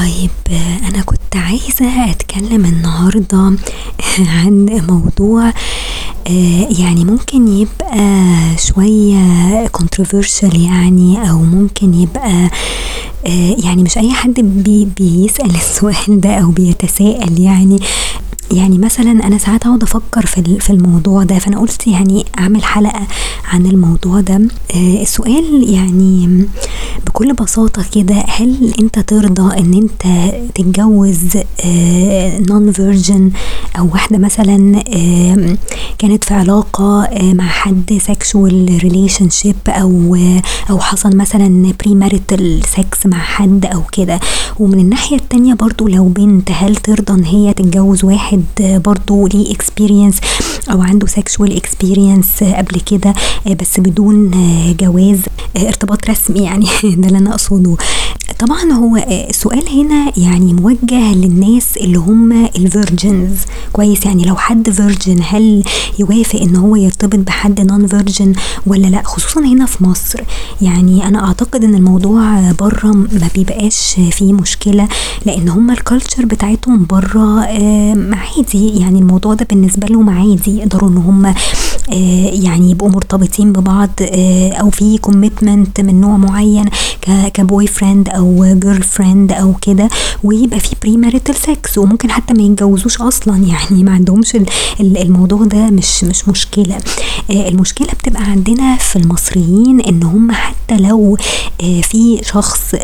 طيب أنا كنت عايزة أتكلم النهاردة عن موضوع آه، يعني ممكن يبقى شوية controversial يعني أو ممكن يبقى آه، يعني مش أي حد بي بيسأل السؤال ده أو بيتساءل يعني. يعني مثلا أنا ساعات أقعد أفكر في في الموضوع ده فأنا قلت يعني أعمل حلقة عن الموضوع ده. آه، السؤال يعني بكل بساطة كده هل أنت ترضى إن أنت تتجوز non آه، virgin أو واحدة مثلا كانت في علاقة آه، مع حد sexual relationship أو أو حصل مثلا premarital sex مع حد أو كده؟ ومن الناحية التانية برضو لو بنت هل ترضى إن هي تتجوز واحد برضو ليه experience أو عنده sexual experience قبل كده بس بدون جواز ارتباط رسمي يعني. ده اللي أنا أقصده. طبعا هو السؤال هنا يعني موجه للناس اللي هم ال virgins كويس يعني لو حد virgin هل يوافق إن هو يرتبط بحد non virgin ولا لأ؟ خصوصا هنا في مصر. يعني أنا أعتقد إن الموضوع بره ما بيبقاش فيه مشكلة لأن هم ال culture بتاعتهم بره عادي يعني الموضوع ده بالنسبة لهم عادي يقدروا إن هم آه، يعني يبقوا مرتبطين ببعض آه، أو في commitment من نوع معين ك boyfriend أو girlfriend أو كده ويبقى في premarital sex وممكن حتى ما يتجوزوش أصلا يعني ما عندهمش الموضوع ده مش مش مشكلة. آه، المشكلة بتبقى عندنا في المصريين إن هم حتى لو في شخص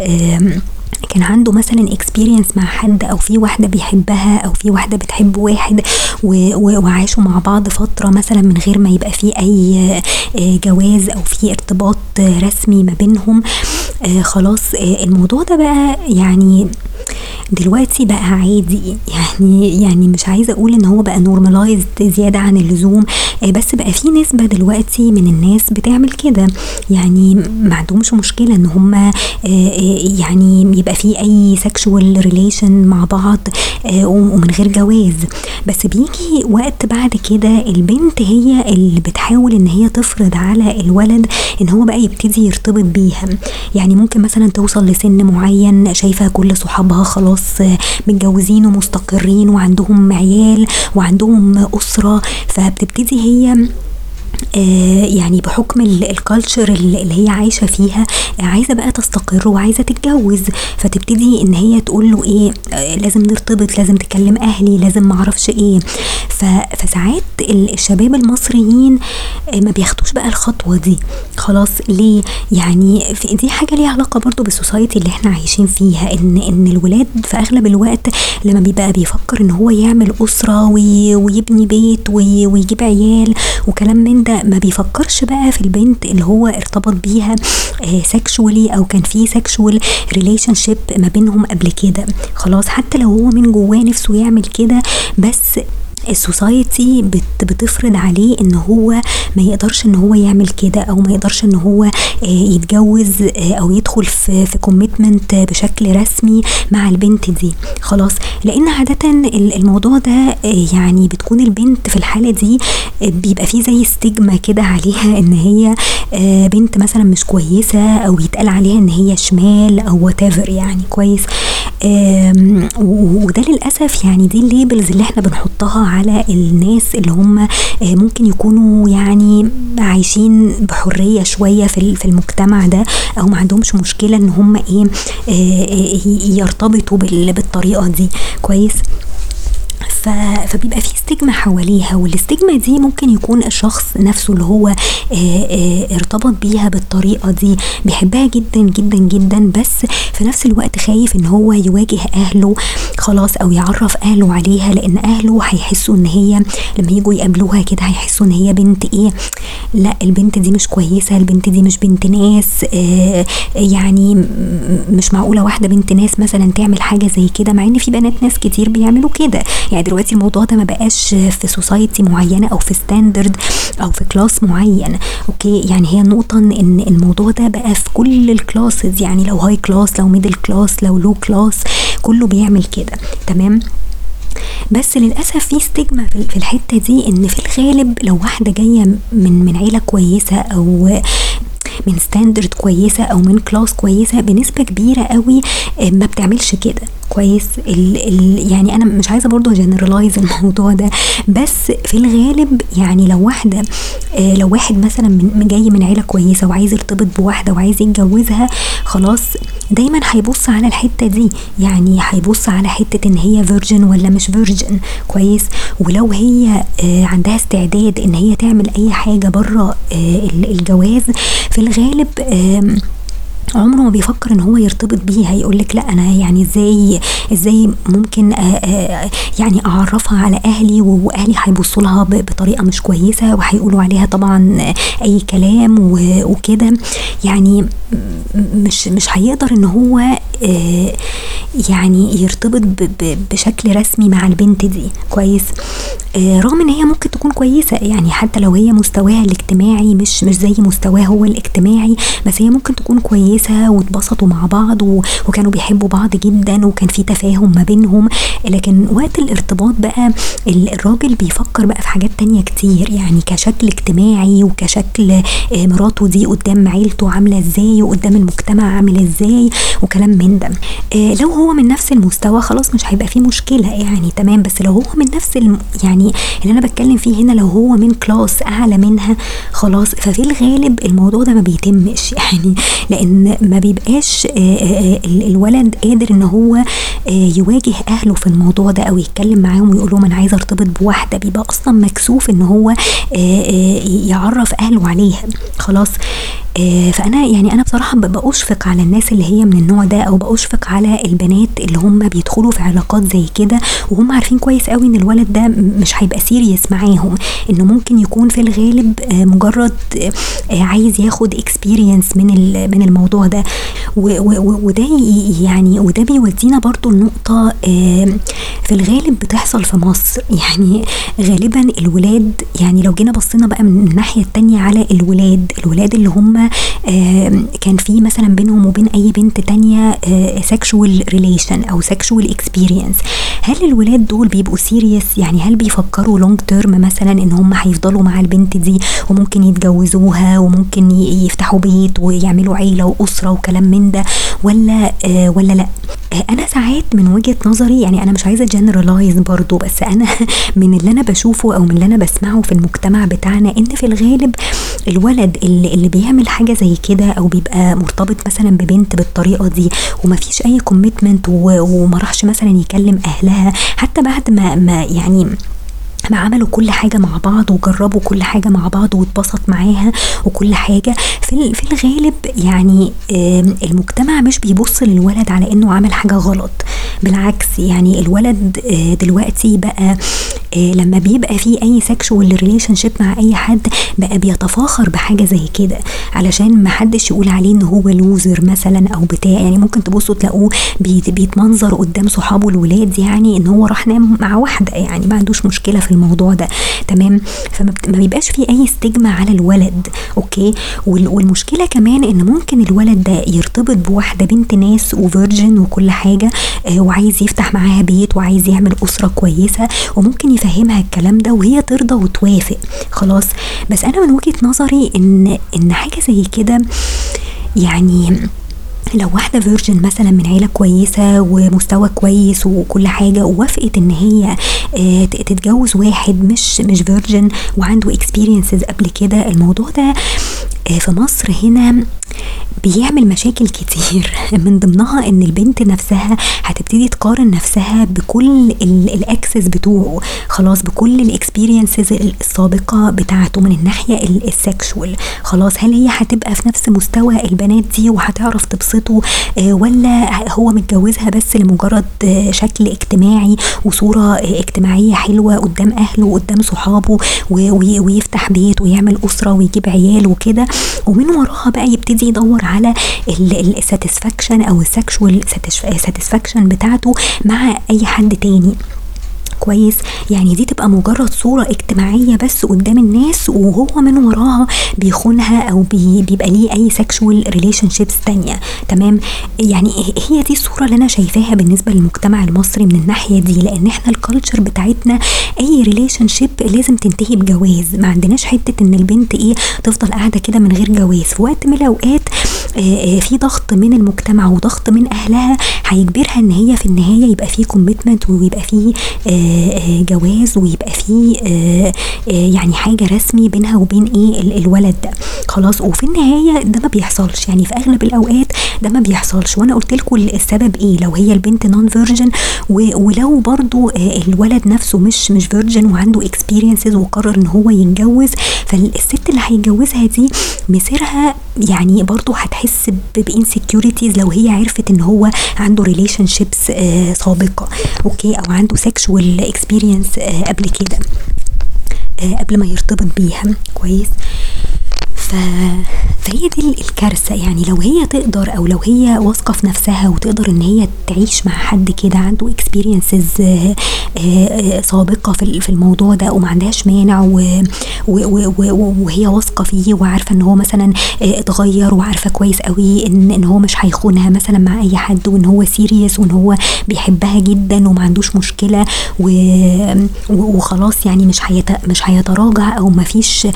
كان عنده مثلا experience مع حد أو في واحدة بيحبها أو في واحدة بتحب واحد وعاشوا مع بعض فترة مثلا من غير ما يبقى في أي آه، جواز أو في ارتباط رسمي ما بينهم آه، خلاص آه، الموضوع ده بقى يعني دلوقتي بقى عادي. يعني يعني مش عايزة أقول إن هو بقى normalized زيادة عن اللزوم بس بقى في نسبة دلوقتي من الناس بتعمل كده. يعني ما عندهمش مشكلة إن هم يعني يبقى في أي sexual relation مع بعض ومن غير جواز. بس بيجي وقت بعد كده البنت هي اللي بتحاول إن هي تفرض على الولد إن هو بقى يبتدي يرتبط بيها. يعني ممكن مثلا توصل لسن معين شايفة كل صحابها خلاص خلاص متجوزين ومستقرين وعندهم عيال وعندهم أسرة فبتبتدي هي آه، يعني بحكم الكالتشر اللي هي عايشة فيها عايزة بقى تستقر وعايزة تتجوز فتبتدي إن هي تقول له إيه آه، لازم نرتبط لازم تكلم أهلي لازم معرفش إيه. فساعات الشباب المصريين آه، ما بياخدوش بقى الخطوة دي. خلاص ليه؟ يعني دي حاجة ليها علاقة برضو بالسوسايتي اللي إحنا عايشين فيها ان إن الولاد في أغلب الوقت لما بيبقى بيفكر إن هو يعمل أسرة ويبني بيت ويجيب عيال وكلام من ده ما بيفكرش بقى في البنت اللي هو ارتبط بيها sexually آه، أو كان في sexual relationship ما بينهم قبل كده. خلاص حتى لو هو من جواه نفسه يعمل كده بس ال society بت بتفرض عليه إن هو ما يقدرش إن هو يعمل كده أو ما يقدرش إن هو آه، يتجوز آه، أو يدخل في في commitment بشكل رسمي مع البنت دي. خلاص. لأن عادة الموضوع ده آه، يعني بتكون البنت في الحالة دي بيبقى فيه زي stigma كده عليها إن هي بنت مثلا مش كويسة أو يتقال عليها إن هي شمال أو وات يعني كويس. وده للأسف يعني دي ال labels اللي إحنا بنحطها على الناس اللي هم آه، ممكن يكونوا يعني عايشين بحرية شوية في المجتمع ده أو ما عندهمش مشكلة إن هم إيه آه، آه، يرتبطوا بالطريقة دي. كويس؟ فبيبقى في stigma حواليها وال stigma دي ممكن يكون الشخص نفسه اللي هو ارتبط بيها بالطريقة دي بيحبها جدا جدا جدا بس في نفس الوقت خايف إن هو يواجه أهله خلاص أو يعرف أهله عليها لأن أهله هيحسوا إن هي لما يجوا يقابلوها كده هيحسوا إن هي بنت إيه؟ لأ البنت دي مش كويسة البنت دي مش بنت ناس آه، يعني مش معقولة واحدة بنت ناس مثلا تعمل حاجة زي كده مع إن في بنات ناس كتير بيعملوا كده. يعني دلوقتي الموضوع ده ما بقاش في society معينه أو في standard أو في class معين. okay؟ يعني هي النقطه ان الموضوع ده بقى في كل ال classes يعني لو high class لو middle class لو low class كله بيعمل كده. تمام؟ بس للأسف في stigma في الحتة دي إن في الغالب لو واحدة جاية من من عيلة كويسة أو من standard كويسة أو من class كويسة بنسبة كبيرة قوي آه، ما بتعملش كده. كويس؟ ال ال يعني أنا مش عايزة برضو generalize الموضوع ده. بس في الغالب يعني لو واحدة آه لو واحد مثلا من جاي من عيلة كويسة وعايز يرتبط بواحدة وعايز يتجوزها خلاص دايما هيبص على الحتة دي. يعني هيبص على حتة إن هي virgin ولا مش virgin كويس؟ ولو هي آه عندها استعداد إن هي تعمل أي حاجة بره الجواز في الغالب عمره ما بيفكر إن هو يرتبط بيها يقول لك لا أنا يعني إزاي إزاي ممكن آآ آآ يعني أعرفها على أهلي وأهلي هيبصوا لها بطريقة مش كويسة وهيقولوا عليها طبعا أي كلام وكده. يعني مش مش هيقدر إن هو يعني يرتبط بشكل رسمي مع البنت دي. كويس؟ رغم إن هي ممكن تكون كويسة يعني حتى لو هي مستواها الاجتماعي مش مش زي مستواه هو الاجتماعي بس هي ممكن تكون كويسة واتبسطوا مع بعض وكانوا بيحبوا بعض جدا وكان في تفاهم ما بينهم. لكن وقت الارتباط بقى الراجل بيفكر بقى في حاجات تانية كتير يعني كشكل اجتماعي وكشكل مراته دي قدام عيلته عاملة إزاي وقدام المجتمع عامل إزاي وكلام من ده. لو هو من نفس المستوى خلاص مش هيبقى فيه مشكلة يعني تمام. بس لو هو من نفس الم يعني اللي أنا بتكلم فيه هنا لو هو من كلاس أعلى منها خلاص. ففي الغالب الموضوع ده ما بيتمش يعني لأن ما بيبقاش الولد قادر إن هو يواجه أهله في الموضوع ده أو يتكلم معاهم ويقول لهم أنا عايز أرتبط بواحدة بيبقى أصلا مكسوف إن هو يعرف أهله عليها. خلاص فأنا يعني أنا بصراحة بأشفق على الناس اللي هي من النوع ده أو بأشفق على البنات اللي هم بيدخلوا في علاقات زي كده وهم عارفين كويس قوي إن الولد ده مش هيبقى serious معاهم. إنه ممكن يكون في الغالب مجرد عايز ياخد experience من من الموضوع ده. وده يعني وده بيودينا برضو لنقطة في الغالب بتحصل في مصر. يعني غالبا الولاد يعني لو جينا بصينا بقى من الناحية التانية على الولاد الولاد اللي هم كان في مثلا بينهم وبين أي بنت تانية sexual relation أو sexual experience هل الولاد دول بيبقوا serious يعني هل بيفكروا long term مثلا إن هم هيفضلوا مع البنت دي وممكن يتجوزوها وممكن يفتحوا بيت ويعملوا عيلة واسره وكلام من ده ولا ولا لأ؟ أنا ساعات من وجهة نظري يعني أنا مش عايزة generalize برضو بس أنا من اللي أنا بشوفه أو من اللي أنا بسمعه في المجتمع بتاعنا إن في الغالب الولد اللي, اللي بيعمل حاجة زي كده أو بيبقى مرتبط مثلا ببنت بالطريقة دي ومفيش أي commitment وما راحش مثلا يكلم أهلها حتى بعد ما, ما يعني ما عملوا كل حاجة مع بعض وجربوا كل حاجة مع بعض واتبسط معاها وكل حاجة. في, في الغالب يعني المجتمع مش بيبص للولد على إنه عمل حاجة غلط. بالعكس يعني الولد دلوقتي بقى لما بيبقى في أي sexual relationship مع أي حد بقى بيتفاخر بحاجة زي كده علشان ما حدش يقول عليه إن هو loser مثلا أو بتاع. يعني ممكن تبصوا تلاقوه بيتمنظر قدام صحابه الولاد يعني إن هو راح نام مع واحدة يعني ما عندوش مشكلة في الموضوع ده. تمام؟ فما بيبقاش في أي stigma على الولد أوكي؟ والمشكلة كمان إن ممكن الولد ده يرتبط بواحدة بنت ناس و virgin وكل حاجة وعايز يفتح معاها بيت وعايز يعمل أسرة كويسة وممكن يفهمها الكلام ده وهي ترضى وتوافق. خلاص. بس أنا من وجهة نظري إن إن حاجة زي كده يعني لو واحدة virgin مثلا من عيلة كويسة ومستوى كويس وكل حاجة ووافقت إن هي تتجوز واحد مش مش virgin وعنده experiences قبل كده الموضوع ده في مصر هنا بيعمل مشاكل كتير. من ضمنها إن البنت نفسها هتبتدي تقارن نفسها بكل ال exes بتوعه. خلاص بكل ال experiences السابقة بتاعته من الناحية ال sexual خلاص هل هي هتبقى في نفس مستوى البنات دي وهتعرف تبسطه؟ ولا هو متجوزها بس لمجرد شكل اجتماعي وصورة اجتماعية حلوة قدام أهله وقدام صحابه ويفتح بيت ويعمل أسرة ويجيب عيال وكده. ومن وراها بقى يبتدي يدور على ال satisfaction أو ال sexual satisfaction بتاعته مع أي حد تاني. كويس؟ يعني دي بتبقى مجرد صورة اجتماعية بس قدام الناس وهو من وراها بيخونها أو بي بيبقى ليه أي sexual relationships تانية. تمام؟ يعني هي دي الصورة اللي أنا شايفاها بالنسبة للمجتمع المصري من الناحية دي لأن إحنا ال culture بتاعتنا أي relationship لازم تنتهي بجواز. ما عندناش حتة إن البنت إيه تفضل قاعدة كده من غير جواز. في وقت من الأوقات آه، آه، في ضغط من المجتمع وضغط من أهلها هيجبرها إن هي في النهاية يبقى في commitment ويبقى في آه، جواز ويبقى في يعني حاجة رسمي بينها وبين إيه الولد ده. خلاص. وفي النهاية ده ما بيحصلش. يعني في أغلب الأوقات ده ما بيحصلش. وأنا قلت لكم السبب إيه؟ لو هي البنت non virgin ولو برضو الولد نفسه مش مش virgin وعنده experiences وقرر إن هو يتجوز فالست اللي هيتجوزها دي مسيرها يعني برضو هتحس ب insecurities لو هي عرفت إن هو عنده relationships آه، سابقة أوكي؟ أو عنده sexual experience آه، قبل كده آه، قبل ما يرتبط بيها. كويس؟ ف... فهي دي الكارثة. يعني لو هي تقدر أو لو هي واثقة في نفسها وتقدر إن هي تعيش مع حد كده عنده experiences آه، آه، سابقة في الموضوع ده وما عندهاش مانع وهي واثقة فيه وعارفة إن هو مثلا آه، اتغير وعارفة كويس قوي ان إن هو مش هيخونها مثلا مع أي حد وإن هو سيريس وإن هو بيحبها جدا وما عندوش مشكلة وخلاص يعني مش مش هيتراجع أو ما فيش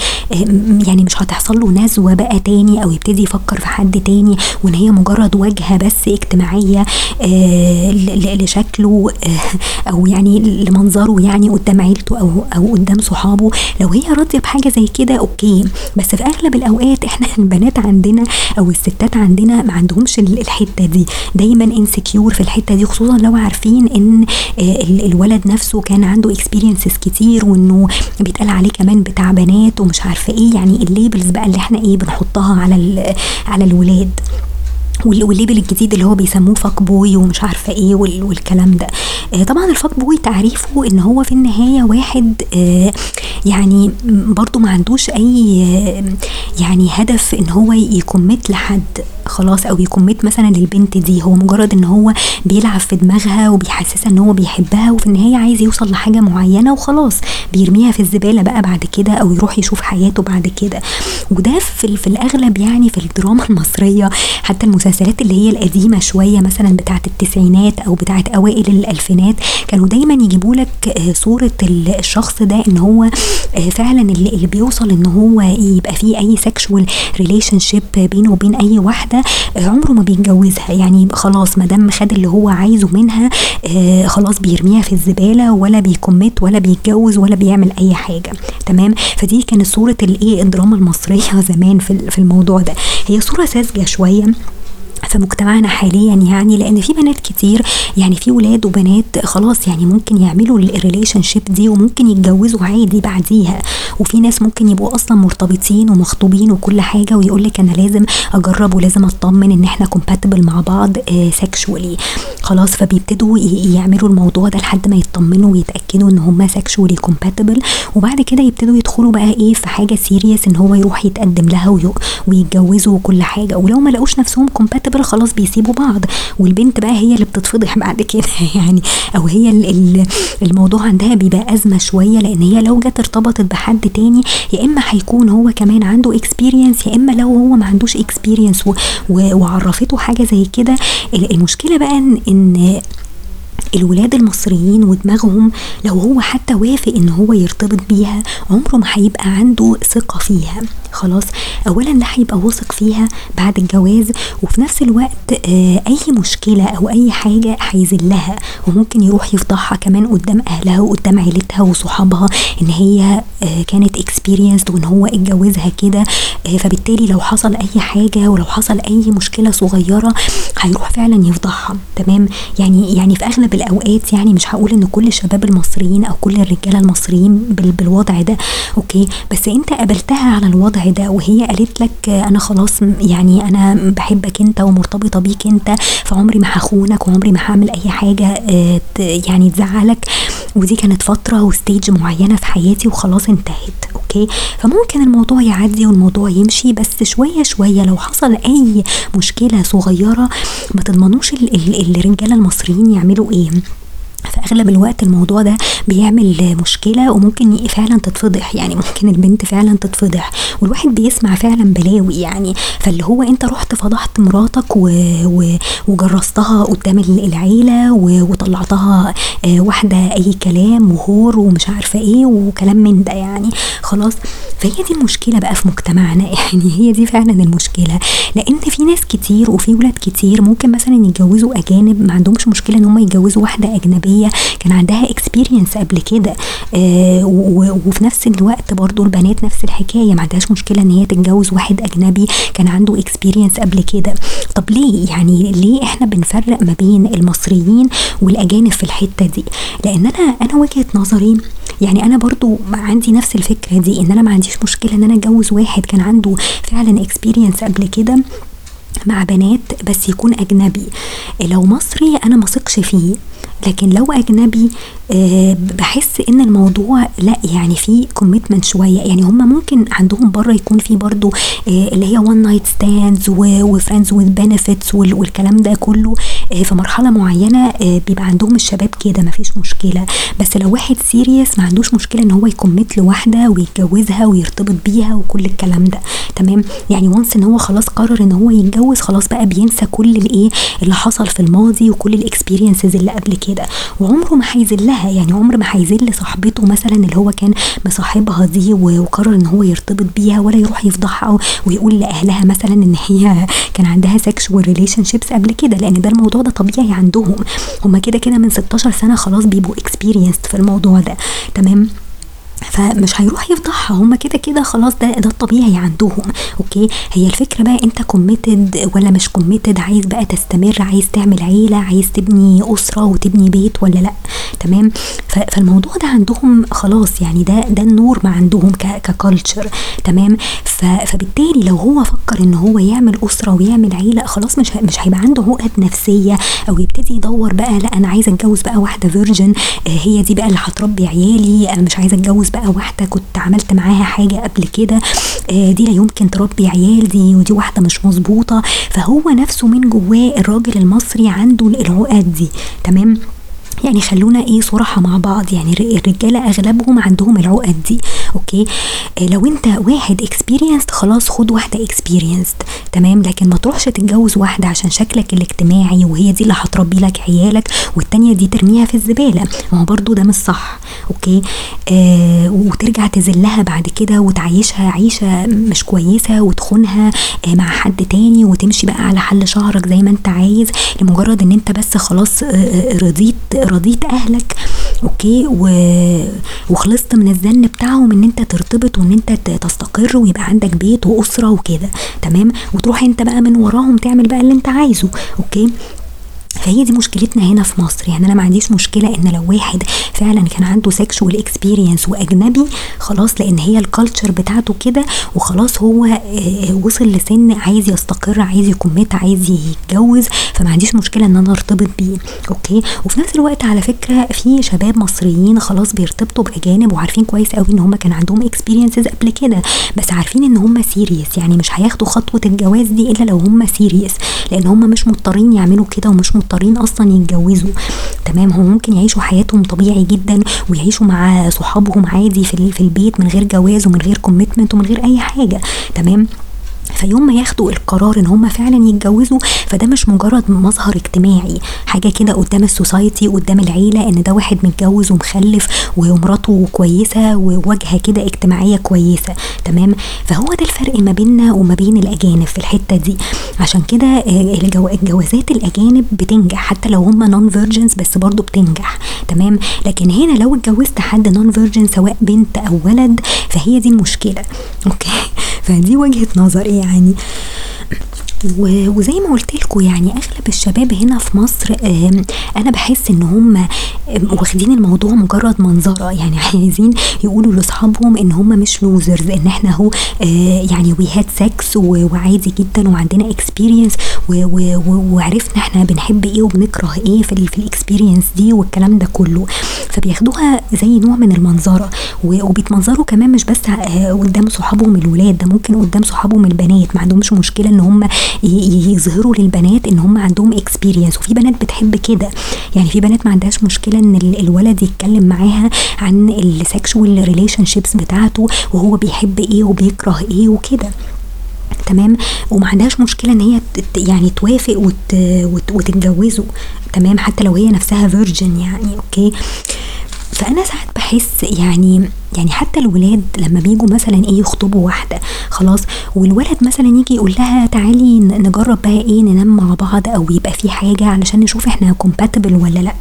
يعني مش هتحصل له نزوة بقى تاني. أو يبتدي يفكر في حد تاني وإن هي مجرد واجهه بس اجتماعية آه لشكله آه أو يعني لمنظره يعني قدام عيلته أو أو قدام صحابه. لو هي راضية بحاجة زي كده okay. بس في أغلب الأوقات إحنا البنات عندنا أو الستات عندنا ما عندهمش الحتة دي. دايما insecure في الحتة دي خصوصا لو عارفين إن آه الولد نفسه كان عنده experiences كتير وإنه بيتقال عليه كمان بتاع بنات ومش عارفة إيه. يعني ال labels بقى اللي إحنا إيه بنحطها على على الولاد. وال label الجديد اللي هو بيسموه fuck boy ومش عارفة إيه والكلام ده. آه طبعا ال fuck boy تعريفه إن هو في النهاية واحد آه يعني برضو ما عندوش أي آه يعني هدف إن هو ي commit لحد. خلاص أو ي commit مثلا للبنت دي. هو مجرد إن هو بيلعب في دماغها وبيحسسها إن هو بيحبها وفي النهاية عايز يوصل لحاجة معينة وخلاص. بيرميها في الزبالة بقى بعد كده أو يروح يشوف حياته بعد كده. وده في, في الأغلب يعني في الدراما المصرية. حتى المسلسلات اللي هي القديمة شوية مثلا بتاعة التسعينات أو بتاعة أوائل الألفينات كانوا دايما يجيبوا لك آه، صورة الشخص ده إن هو آه، فعلا اللي بيوصل إن هو يبقى فيه أي sexual relationship بينه وبين أي واحدة. عمره ما بيتجوزها. يعني خلاص ما دام خد اللي هو عايزه منها آه خلاص بيرميها في الزبالة ولا بي commit ولا بيتجوز ولا بيعمل أي حاجة. تمام؟ فدي كانت صورة الإيه الدراما المصرية زمان في الموضوع ده. هي صورة ساذجة شوية. في مجتمعنا حاليا يعني لأن في بنات كتير يعني في ولاد وبنات خلاص يعني ممكن يعملوا ال relationship دي وممكن يتجوزوا عادي بعديها. وفي ناس ممكن يبقوا أصلا مرتبطين ومخطوبين وكل حاجة ويقول لك أنا لازم أجرب ولازم أطمن إن إحنا compatible مع بعض sexually خلاص فبيبتدوا يعملوا الموضوع ده لحد ما يطمنوا ويتأكدوا إن هم sexually compatible وبعد كده يبتدوا يدخلوا بقى إيه في حاجة serious إن هو يروح يتقدم لها ويتجوزوا وكل حاجة. ولو ما لقوش نفسهم compatible كده خلاص بيسيبوا بعض والبنت بقى هي اللي بتتفضح بعد كده يعني أو هي الموضوع عندها بيبقى أزمة شوية لأن هي لو جت ارتبطت بحد تاني يا إما هيكون هو كمان عنده experience يا إما لو هو ما عندوش experience وعرفته حاجة زي كده. المشكلة بقى إن, الولاد المصريين ودماغهم لو هو حتى وافق إن هو يرتبط بيها عمره ما هيبقى عنده ثقة فيها. خلاص اولا لا هيبقى واثق فيها بعد الجواز وفي نفس الوقت آه أي مشكلة أو أي حاجة هيذلها. وممكن يروح يفضحها كمان قدام أهلها وقدام عيلتها وصحابها إن هي آه كانت اكسبيرينسد وإن هو اتجوزها كده. آه فبالتالي لو حصل أي حاجة ولو حصل أي مشكلة صغيرة هيروح فعلا يفضحها. تمام؟ يعني يعني في أغلب الأوقات يعني مش هقول إن كل الشباب المصريين أو كل الرجالة المصريين بالوضع ده okay؟ بس أنت قابلتها على الوضع ده وهي قالت لك أنا خلاص يعني أنا بحبك أنت ومرتبطة بيك أنت فعمري ما هخونك وعمري ما هعمل أي حاجة آه، يعني تزعلك. ودي كانت فترة و stage معينة في حياتي وخلاص انتهت okay؟ فممكن الموضوع يعدي والموضوع يمشي بس شوية شوية لو حصل أي مشكلة صغيرة ما تضمنوش الرجالة المصريين يعملوا إيه. في فاغلب الوقت الموضوع ده بيعمل مشكلة وممكن فعلا تتفضح. يعني ممكن البنت فعلا تتفضح والواحد بيسمع فعلا بلاوي يعني. فاللي هو أنت رحت فضحت مراتك و... و... وجرستها قدام العيلة و... وطلعتها آه، واحدة أي كلام وهور ومش عارفة إيه وكلام من ده يعني. خلاص فهي دي المشكلة بقى في مجتمعنا. يعني هي دي فعلا المشكلة. لأن في ناس كتير وفي ولاد كتير ممكن مثلا يتجوزوا أجانب ما عندهمش مشكلة إن هم يتجوزوا واحدة أجنبية كان عندها experience قبل كده. آه وفي نفس الوقت برضو البنات نفس الحكاية. ما عندهاش مشكلة إن هي تتجوز واحد أجنبي. كان عنده experience قبل كده. طب ليه؟ يعني ليه إحنا بنفرق ما بين المصريين والأجانب في الحتة دي؟ لأن أنا أنا وجهة نظري يعني أنا برضو عندي نفس الفكرة دي إن أنا ما عنديش مشكلة إن أنا أتجوز واحد. كان عنده فعلا experience قبل كده مع بنات بس يكون أجنبي. لو مصري أنا ما فيه. لكن لو أجنبي أه بحس إن الموضوع لا يعني في commitment شوية. يعني هم ممكن عندهم بره يكون في برضو أه اللي هي one night stands و friends with benefits والكلام ده كله أه في مرحلة معينة أه بيبقى عندهم الشباب كده مفيش مشكلة. بس لو واحد serious ما عندوش مشكلة إن هو ي commit لواحدة ويتجوزها ويرتبط بيها وكل الكلام ده. تمام؟ يعني once إن هو خلاص قرر إن هو يتجوز خلاص بقى بينسى كل الإيه اللي حصل في الماضي وكل ال experiences اللي قبل كده. كده. وعمره ما هيذلها يعني عمر ما هيذل صاحبته مثلا اللي هو كان مصاحبها دي وقرر إن هو يرتبط بيها ولا يروح يفضحها ويقول لأهلها مثلا إن هي كان عندها sexual relationships قبل كده. لأن ده الموضوع ده طبيعي عندهم. هما كده كده من 16 سنة خلاص بيبقوا experienced في الموضوع ده. تمام؟ فمش هيروح يفضحها. هما كده كده خلاص ده ده الطبيعي عندهم. okay؟ هي الفكرة بقى أنت committed ولا مش committed عايز بقى تستمر؟ عايز تعمل عيلة؟ عايز تبني أسرة وتبني بيت ولا لأ؟ تمام؟ فالموضوع ده عندهم خلاص يعني ده ده ال norm عندهم ك culture تمام؟ فبالتالي لو هو فكر إن هو يعمل أسرة ويعمل عيلة خلاص مش مش هيبقى عنده عقد نفسية أو يبتدي يدور بقى لأ أنا عايزه أتجوز بقى واحدة فيرجن آه، هي دي بقى اللي هتربي عيالي أنا مش عايزه أتجوز بقى واحدة كنت عملت معاها حاجة قبل كده آه، دي لا يمكن تربي عيال دي ودي واحدة مش مظبوطة. فهو نفسه من جواه الراجل المصري عنده العقد دي تمام؟ يعني خلونا إيه صراحة مع بعض. يعني الرجالة أغلبهم عندهم العقد دي okay؟ آه لو انت واحد experienced خلاص خد واحدة experienced تمام؟ لكن ما تروحش تتجوز واحدة عشان شكلك الاجتماعي وهي دي اللي هتربي لك عيالك والتانية دي ترميها في الزبالة. ما هو برضو ده مش صح okay؟ آه وترجع تذلها بعد كده وتعيشها عيشة مش كويسة وتخونها آه مع حد تاني وتمشي بقى على حل شعرك زي ما انت عايز لمجرد ان انت بس خلاص آه, آه، رضيت رضيت أهلك okay؟ و... وخلصت من الزن بتاعهم إن أنت ترتبط وإن أنت تستقر ويبقى عندك بيت وأسرة وكده تمام؟ وتروح أنت بقى من وراهم تعمل بقى اللي أنت عايزه okay؟ فهي دي مشكلتنا هنا في مصر. يعني أنا ما عنديش مشكلة إن لو واحد فعلا كان عنده sexual experience وأجنبي خلاص لأن هي ال culture بتاعته كده وخلاص هو آه، وصل لسن عايز يستقر عايز ي commit عايز يتجوز فما عنديش مشكلة إن أنا أرتبط بيه. okay؟ وفي نفس الوقت على فكرة في شباب مصريين خلاص بيرتبطوا بأجانب وعارفين كويس قوي إن هم كان عندهم experiences قبل كده بس عارفين إن هم serious يعني مش هياخدوا خطوة الجواز دي إلا لو هم serious لأن هم مش مضطرين يعملوا كده ومش مضطرين أصلا يتجوزوا. تمام هم ممكن يعيشوا حياتهم طبيعي جدا ويعيشوا مع صحابهم عادي في, البيت من غير جواز ومن غير commitment ومن غير أي حاجة. تمام؟ فيوم ما ياخدوا القرار إن هم فعلا يتجوزوا فده مش مجرد مظهر اجتماعي. حاجة كده قدام ال society قدام العيلة إن ده واحد متجوز ومخلف ومراته كويسة وواجهة كده اجتماعية كويسة. تمام؟ فهو ده الفرق ما بيننا وما بين الأجانب في الحتة دي. عشان كده آه، الجوازات الأجانب بتنجح حتى لو هم non virgins بس برضو بتنجح. تمام؟ لكن هنا لو اتجوزت حد non virgin سواء بنت أو ولد فهي دي المشكلة. okay؟ فدي وجهة نظري يعني. وزي ما قلت لكم يعني أغلب الشباب هنا في مصر أنا بحس إن هم واخدين الموضوع مجرد منظرة. يعني عايزين يقولوا لأصحابهم إن هم مش losers إن إحنا أهو آه، يعني we had sex وعادي جدا وعندنا experience وعرفنا إحنا بنحب إيه وبنكره إيه في ال experience دي والكلام ده كله. فبياخدوها زي نوع من المنظرة. وبيتمنظروا كمان مش بس آه، قدام صحابهم الولاد ده ممكن قدام صحابهم البنات. ما عندهمش مشكلة إن هم يظهروا للبنات إن هم عندهم experience وفي بنات بتحب كده. يعني في بنات ما عندهاش مشكلة إن الولد يتكلم معاها عن ال sexual relationships بتاعته وهو بيحب إيه وبيكره إيه وكده. تمام؟ وما عندهاش مشكلة إن هي يعني توافق وت وت وتتجوزه. تمام؟ حتى لو هي نفسها virgin يعني okay فأنا ساعات بحس يعني يعني حتى الولاد لما بيجوا مثلا إيه يخطبوا واحدة خلاص والولد مثلا يجي يقول لها تعالي نجرب بقى إيه ننام مع بعض أو يبقى في حاجة علشان نشوف إحنا compatible ولا لأ.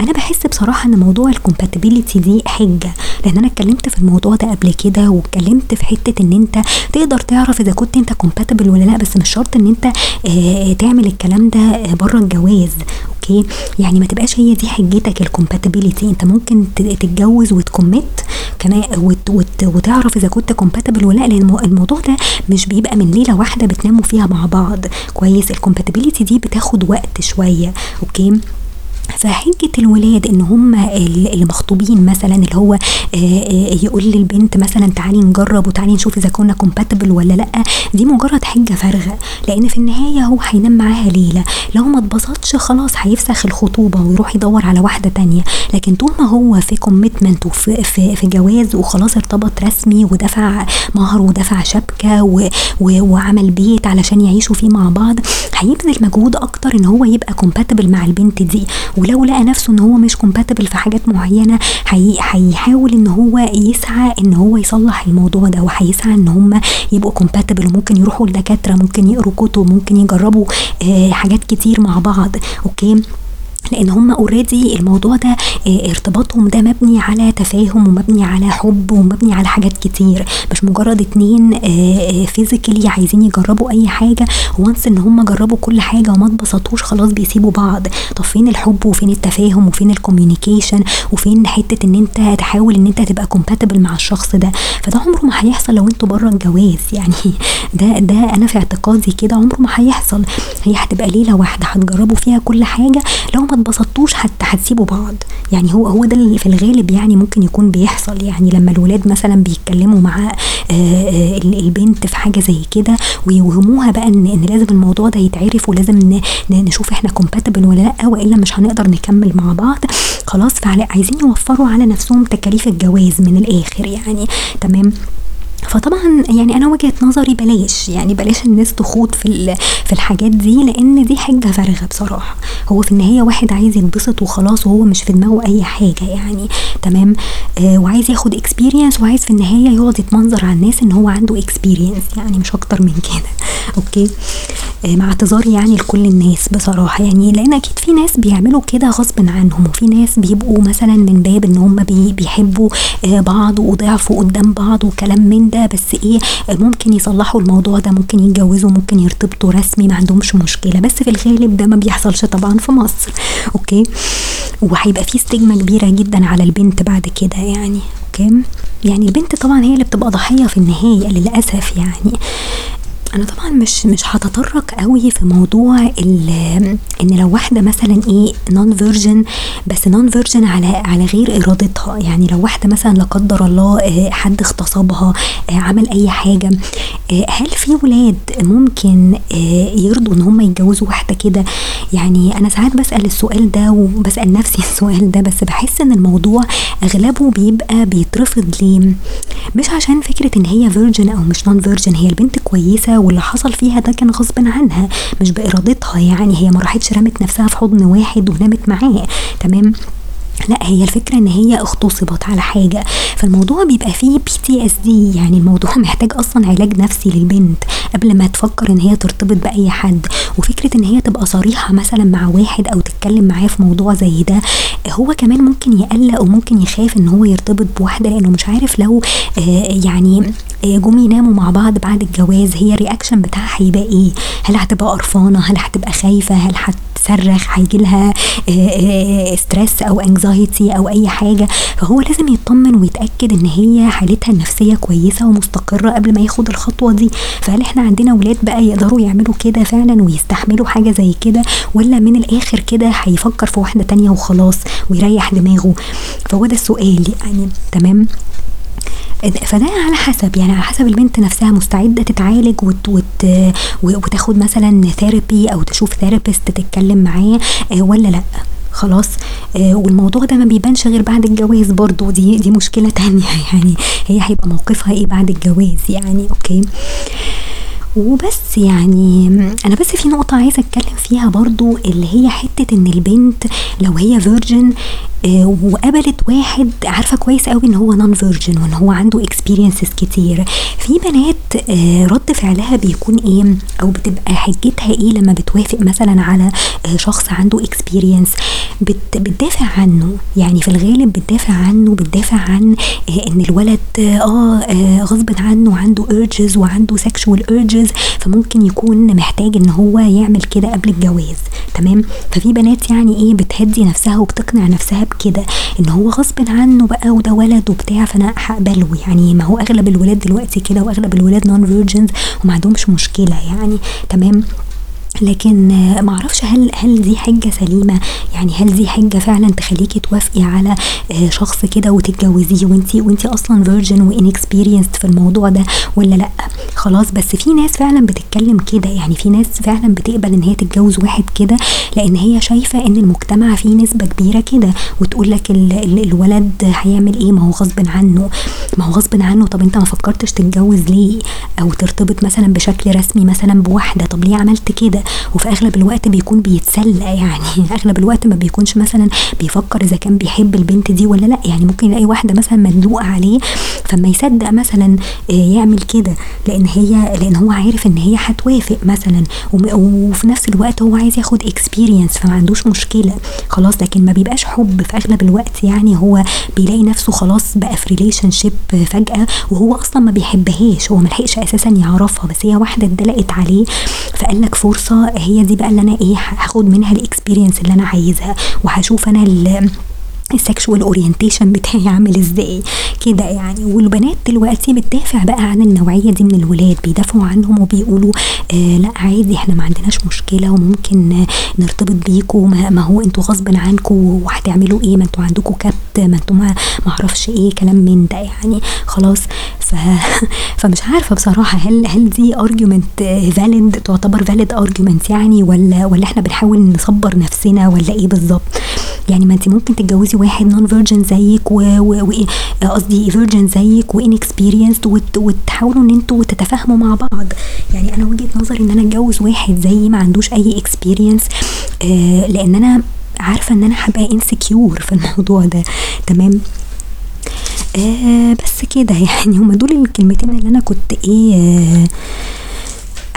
أنا بحس بصراحة إن موضوع ال compatibility دي حجة لأن أنا اتكلمت في الموضوع ده قبل كده واتكلمت في حتة إن أنت تقدر تعرف إذا كنت أنت compatible ولا لأ بس مش شرط إن أنت آه تعمل الكلام ده بره الجواز okay؟ يعني ما تبقاش هي دي حجتك ال compatibility أنت ممكن تتجوز و ت commit وت وتعرف إذا كنت compatible ولا لا لأن الموضوع ده مش بيبقى من ليلة واحدة بتناموا فيها مع بعض. كويس ال compatibility دي بتاخد وقت شوية okay؟ فحجة الولاد إن هم اللي مخطوبين مثلا اللي هو يقول للبنت مثلا تعالي نجرب وتعالي نشوف إذا كنا compatible ولا لأ دي مجرد حجة فارغة. لأن في النهاية هو هينام معاها ليلة. لو ما اتبسطش خلاص هيفسخ الخطوبة ويروح يدور على واحدة تانية. لكن طول ما هو في commitment وفي في, في جواز وخلاص ارتبط رسمي ودفع مهر ودفع شبكة و وعمل بيت علشان يعيشوا فيه مع بعض هيبذل مجهود أكتر إن هو يبقى compatible مع البنت دي. ولو لقى نفسه إن هو مش compatible في حاجات معينة هيحاول إن هو يسعى إن هو يصلح الموضوع ده وهيسعى إن هم يبقوا compatible وممكن يروحوا لدكاترة ممكن يقروا كتب ممكن يجربوا آه حاجات كتير مع بعض. okay؟ لأن هم already الموضوع ده آه، ارتباطهم ده مبني على تفاهم ومبني على حب ومبني على حاجات كتير. مش مجرد اتنين physically آه، آه، عايزين يجربوا أي حاجة. و once إن هم جربوا كل حاجة وما اتبسطوش خلاص بيسيبوا بعض. طب فين الحب وفين التفاهم وفين ال communication وفين حتة إن أنت تحاول إن أنت تبقى compatible مع الشخص ده؟ فده عمره ما هيحصل لو أنتوا بره الجواز. يعني ده ده أنا في اعتقادي كده عمره ما هيحصل. هي هتبقى ليلة واحدة هتجربوا فيها كل حاجة. لو ما اتبسطتوش حتى هتسيبوا بعض. يعني هو هو ده اللي في الغالب يعني ممكن يكون بيحصل. يعني لما الولاد مثلا بيتكلموا مع آه، آه، البنت في حاجة زي كده ويوهموها بقى إن إن لازم الموضوع ده يتعرف ولازم نشوف إحنا كومباتبل ولا لأ وإلا مش هنقدر نكمل مع بعض. خلاص فعايزين يوفروا على نفسهم تكاليف الجواز من الآخر يعني. تمام؟ فطبعا يعني أنا وجهة نظري بلاش يعني بلاش الناس تخوض في في الحاجات دي لأن دي حاجة فارغة بصراحة. هو في النهاية واحد عايز يتبسط وخلاص وهو مش في دماغه أي حاجة يعني. تمام؟ آه وعايز ياخد experience وعايز في النهاية يقعد يتمنظر على الناس إن هو عنده experience يعني مش أكتر من كده. okay؟ آه مع اعتذاري يعني لكل الناس بصراحة يعني. لأن أكيد في ناس بيعملوا كده غصب عنهم وفي ناس بيبقوا مثلا من باب إن هم بي بيحبوا آه بعض وضعفوا قدام بعض وكلام من ده. بس إيه ممكن يصلحوا الموضوع ده ممكن يتجوزوا ممكن يرتبطوا رسمي ما عندهمش مشكلة. بس في الغالب ده ما بيحصلش طبعا في مصر. okay؟ وهيبقى في stigma كبيرة جدا على البنت بعد كده يعني. okay؟ يعني البنت طبعا هي اللي بتبقى ضحية في النهاية للأسف يعني. أنا طبعا مش مش هتطرق قوي في موضوع إن لو واحدة مثلا إيه non-virgin بس non-virgin على على غير إرادتها. يعني لو واحدة مثلا لا قدر الله آه، حد اغتصبها آه، عمل أي حاجة آه، هل في ولاد ممكن يرضوا إن هم يتجوزوا واحدة كده؟ يعني أنا ساعات بسأل السؤال ده وبسأل نفسي السؤال ده بس بحس إن الموضوع أغلبه بيبقى بيترفض ليه؟ مش عشان فكرة إن هي virgin أو مش non-virgin هي البنت كويسة واللي حصل فيها ده كان غصب عنها مش بإرادتها يعني هي ما راحتش رمت نفسها في حضن واحد ونامت معاه تمام؟ لا هي الفكرة إن هي اغتصبت على حاجة. فالموضوع بيبقى فيه PTSD يعني الموضوع محتاج أصلا علاج نفسي للبنت قبل ما تفكر إن هي ترتبط بأي حد. وفكرة إن هي تبقى صريحة مثلا مع واحد أو تتكلم معاه في موضوع زي ده هو كمان ممكن يقلق وممكن يخاف إن هو يرتبط بواحدة لأنه مش عارف لو آه يعني آه، جم يناموا مع بعض بعد الجواز هي ال reaction بتاعها هيبقى إيه؟ هل هتبقى قرفانة؟ هل هتبقى خايفة؟ هل هت هتصرخ هيجيلها stress أو anxiety أو أي حاجة فهو لازم يطمن ويتأكد إن هي حالتها النفسية كويسة ومستقرة قبل ما ياخد الخطوة دي. فهل إحنا عندنا ولاد بقى يقدروا يعملوا كده فعلا ويستحملوا حاجة زي كده ولا من الآخر كده هيفكر في واحدة تانية وخلاص ويريح دماغه؟ فهو ده السؤال. يعني تمام؟ فده على حسب يعني على حسب البنت نفسها مستعدة تتعالج وت وت وتاخد مثلا therapy أو تشوف therapist تتكلم معاه آه، ولا لأ؟ خلاص. آه والموضوع ده ما بيبانش غير بعد الجواز برضو. دي دي مشكلة تانية. يعني هي هيبقى موقفها إيه بعد الجواز؟ يعني okay. وبس يعني أنا بس في نقطة عايزة أتكلم فيها برضو اللي هي حتة إن البنت لو هي virgin آه، وقابلت واحد عارفة كويس قوي إن هو non-virgin وإن هو عنده experiences كتير. في بنات آه، رد فعلها بيكون إيه؟ أو بتبقى حجتها إيه لما بتوافق مثلا على آه، شخص عنده experience بتدافع عنه. يعني في الغالب بتدافع عنه بتدافع عن إن الولد آه غصب عنه عنده urges وعنده sexual urges فممكن يكون محتاج إن هو يعمل كده قبل الجواز تمام؟ ففي بنات يعني إيه بتهدي نفسها وبتقنع نفسها بكده إن هو غصب عنه بقى وده ولد وبتاع فأنا هقبله. يعني ما هو أغلب الولاد دلوقتي كده وأغلب الولاد نون فيرجنز وما عندهمش مشكلة يعني تمام؟ لكن ما أعرفش هل هل دي حجه سليمة؟ يعني هل دي حجه فعلا تخليكي توافقي على آه، شخص كده وتتجوزيه وانتي وانتي أصلا virgin و inexperienced في الموضوع ده ولا لأ؟ خلاص بس في ناس فعلا بتتكلم كده يعني في ناس فعلا بتقبل إن هي تتجوز واحد كده لأن هي شايفة إن المجتمع فيه نسبة كبيرة كده وتقول لك الولد هيعمل إيه؟ ما هو غصب عنه ما هو غصب عنه. طب أنت ما فكرتش تتجوز ليه؟ أو ترتبط مثلا بشكل رسمي مثلا بواحدة. طب ليه عملت كده؟ وفي أغلب الوقت بيكون بيتسلى يعني. أغلب الوقت ما بيكونش مثلا بيفكر إذا كان بيحب البنت دي ولا لأ. يعني ممكن يلاقي واحدة مثلا مدلوقة عليه فما يصدق مثلا آه، يعمل كده. لأن هي لأن هو عارف إن هي هتوافق مثلا. وفي نفس الوقت هو عايز ياخد experience فما عندوش مشكلة. خلاص لكن ما بيبقاش حب. في أغلب الوقت يعني هو بيلاقي نفسه خلاص بقى في relationship فجأة وهو أصلا ما بيحبهاش. هو ملحقش أساسا يعرفها. بس هي واحدة اتدلقت عليه فقال لك فرصة هي دي بقى اللي أنا إيه هاخد منها ال experience اللي أنا عايزها وهشوف أنا ال sexual orientation بتاعي عامل إزاي. كده يعني. والبنات دلوقتي بتدافع بقى عن النوعية دي من الولاد بيدافعوا عنهم وبيقولوا آه لا عادي إحنا ما عندناش مشكلة وممكن نرتبط بيكوا ما, هو أنتوا غصب عنكم وهتعملوا إيه؟ ما أنتوا عندكم كبت ما أنتوا ما أعرفش إيه كلام من ده يعني. خلاص. ف... فمش عارفة بصراحة هل هل دي argument valid تعتبر valid argument يعني ولا ولا إحنا بنحاول نصبر نفسنا ولا إيه بالظبط؟ يعني ما انت ممكن تتجوزي واحد non-virgin زيك وقصدي virgin زيك و inexperienced وتحاولوا إن أنتوا تتفاهموا مع بعض. يعني أنا وجهة نظري إن أنا أتجوز واحد زيي ما عندوش أي experience آه لأن أنا عارفة إن أنا هبقى insecure في الموضوع ده. تمام؟ آه بس كده يعني. هما دول الكلمتين اللي أنا كنت إيه آه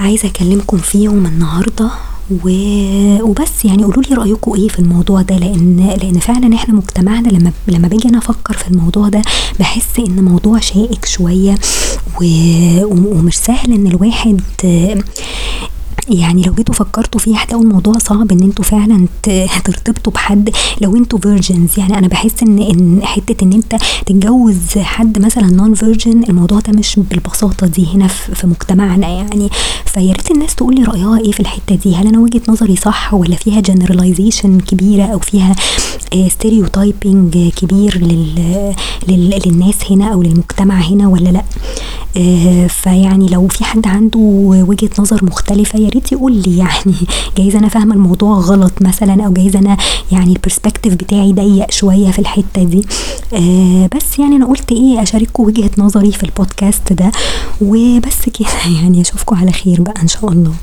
عايزة أكلمكم فيهم النهارده. وبس يعني قولوا لي رأيكم إيه في الموضوع ده لأن لأن فعلا إحنا مجتمعنا لما لما باجي أنا أفكر في الموضوع ده بحس إن موضوع شائك شوية ومش سهل إن الواحد يعني لو جيتوا فكرتوا فيه هتلاقوا الموضوع صعب إن أنتوا فعلا ترتبطوا بحد. لو أنتوا virgins يعني أنا بحس ان إن حتة إن انت تتجوز حد مثلا non-virgin الموضوع ده مش بالبساطة دي هنا في مجتمعنا يعني. فيا ريت الناس تقول لي رأيها إيه في الحتة دي؟ هل أنا وجهة نظري صح ولا فيها generalization كبيرة أو فيها stereotyping كبير لل... لل... للناس هنا أو للمجتمع هنا ولا لأ؟ آه، فيعني لو في حد عنده وجهة نظر مختلفة يا ريت يقول لي يعني جايز أنا فاهمة الموضوع غلط مثلا أو جايز أنا يعني ال perspective بتاعي ضيق شوية في الحتة دي. آه بس يعني أنا قلت إيه أشارككم وجهة نظري في البودكاست ده. وبس كده يعني أشوفكم على خير بقى إن شاء الله.